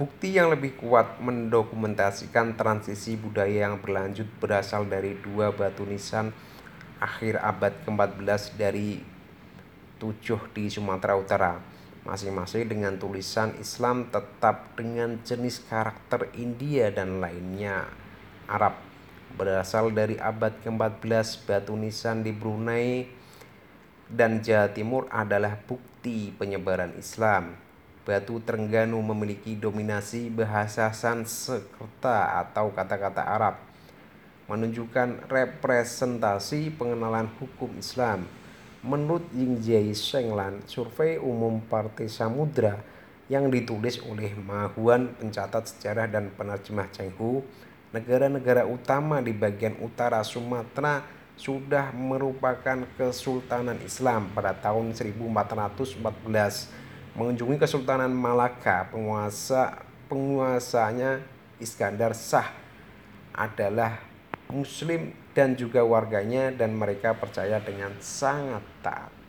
Bukti yang lebih kuat mendokumentasikan transisi budaya yang berlanjut berasal dari dua batu nisan akhir abad ke-14 dari tujuh di Sumatera Utara, masing-masing dengan tulisan Islam tetap dengan jenis karakter India dan lainnya Arab. Berasal dari abad ke-14, batu nisan di Brunei dan Jawa Timur adalah bukti penyebaran Islam Batu Trengganu memiliki dominasi bahasa Sanskerta atau kata-kata Arab, menunjukkan representasi pengenalan hukum Islam. Menurut Yingjiai Shenglan, survei umum Partai Samudra yang ditulis oleh Mahuan pencatat sejarah dan penerjemah Chenghu, negara-negara utama di bagian utara Sumatera sudah merupakan kesultanan Islam pada tahun 1414 mengunjungi Kesultanan Malaka. Penguasa penguasanya Iskandar Shah adalah muslim dan juga warganya dan mereka percaya dengan sangat taat.